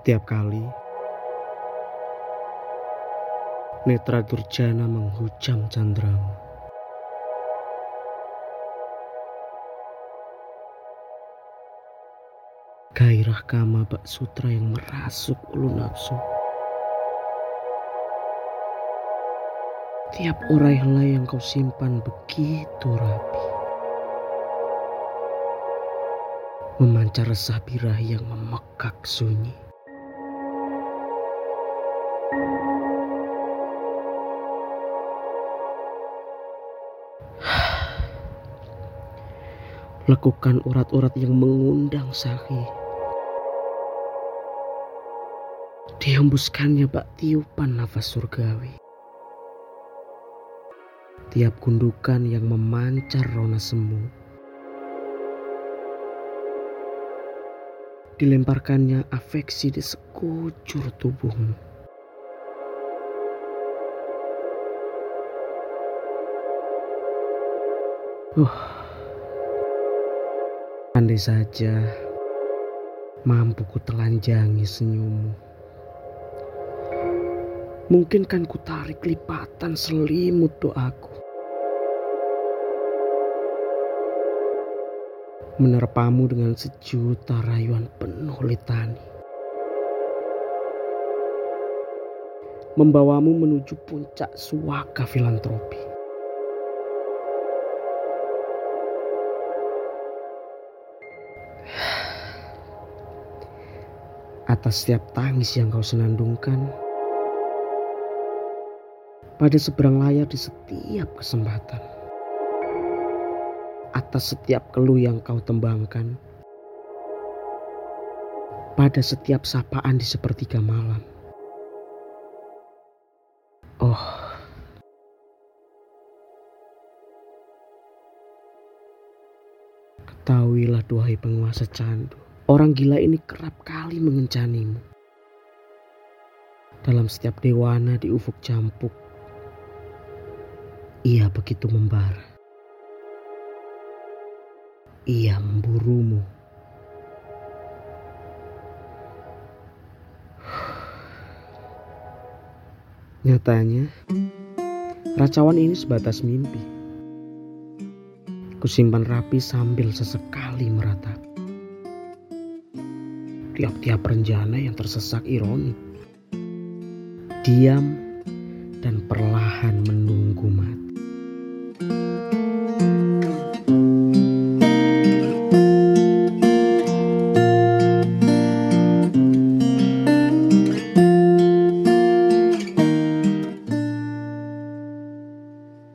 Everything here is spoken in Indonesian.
Tiap kali Netra Durjana menghujam candramu. Gairah kama bak sutra yang merasuk ulu nafsu. Tiap urai helai yang kau simpan begitu rapi. Memancar resah birahi yang memekak sunyi. Lekukan urat-urat yang mengundang sahi. Dihembuskannya bak tiupan nafas surgawi. Tiap gundukan yang memancar rona semu. Dilemparkannya afeksi di sekujur tubuhmu. Uh. Andai saja mampu ku telanjangi senyummu. Mungkin kan ku tarik lipatan selimut doaku. Menerpamu dengan sejuta rayuan penuh litani. Membawamu menuju puncak suaka filantropi. Atas setiap tangis yang kau senandungkan pada seberang layar di setiap kesempatan atas setiap keluh yang kau tembangkan pada setiap sapaan di sepertiga malam. Oh ketahuilah duhai penguasa candu Orang gila ini kerap kali mengencanimu. Dalam setiap dewana di ufuk campuk, ia begitu membara. Ia memburumu. Nyatanya, racawan ini sebatas mimpi. Kusimpan rapi sambil sesekali meratap tiap-tiap rencana yang tersesak ironi. Diam dan perlahan menunggu mati.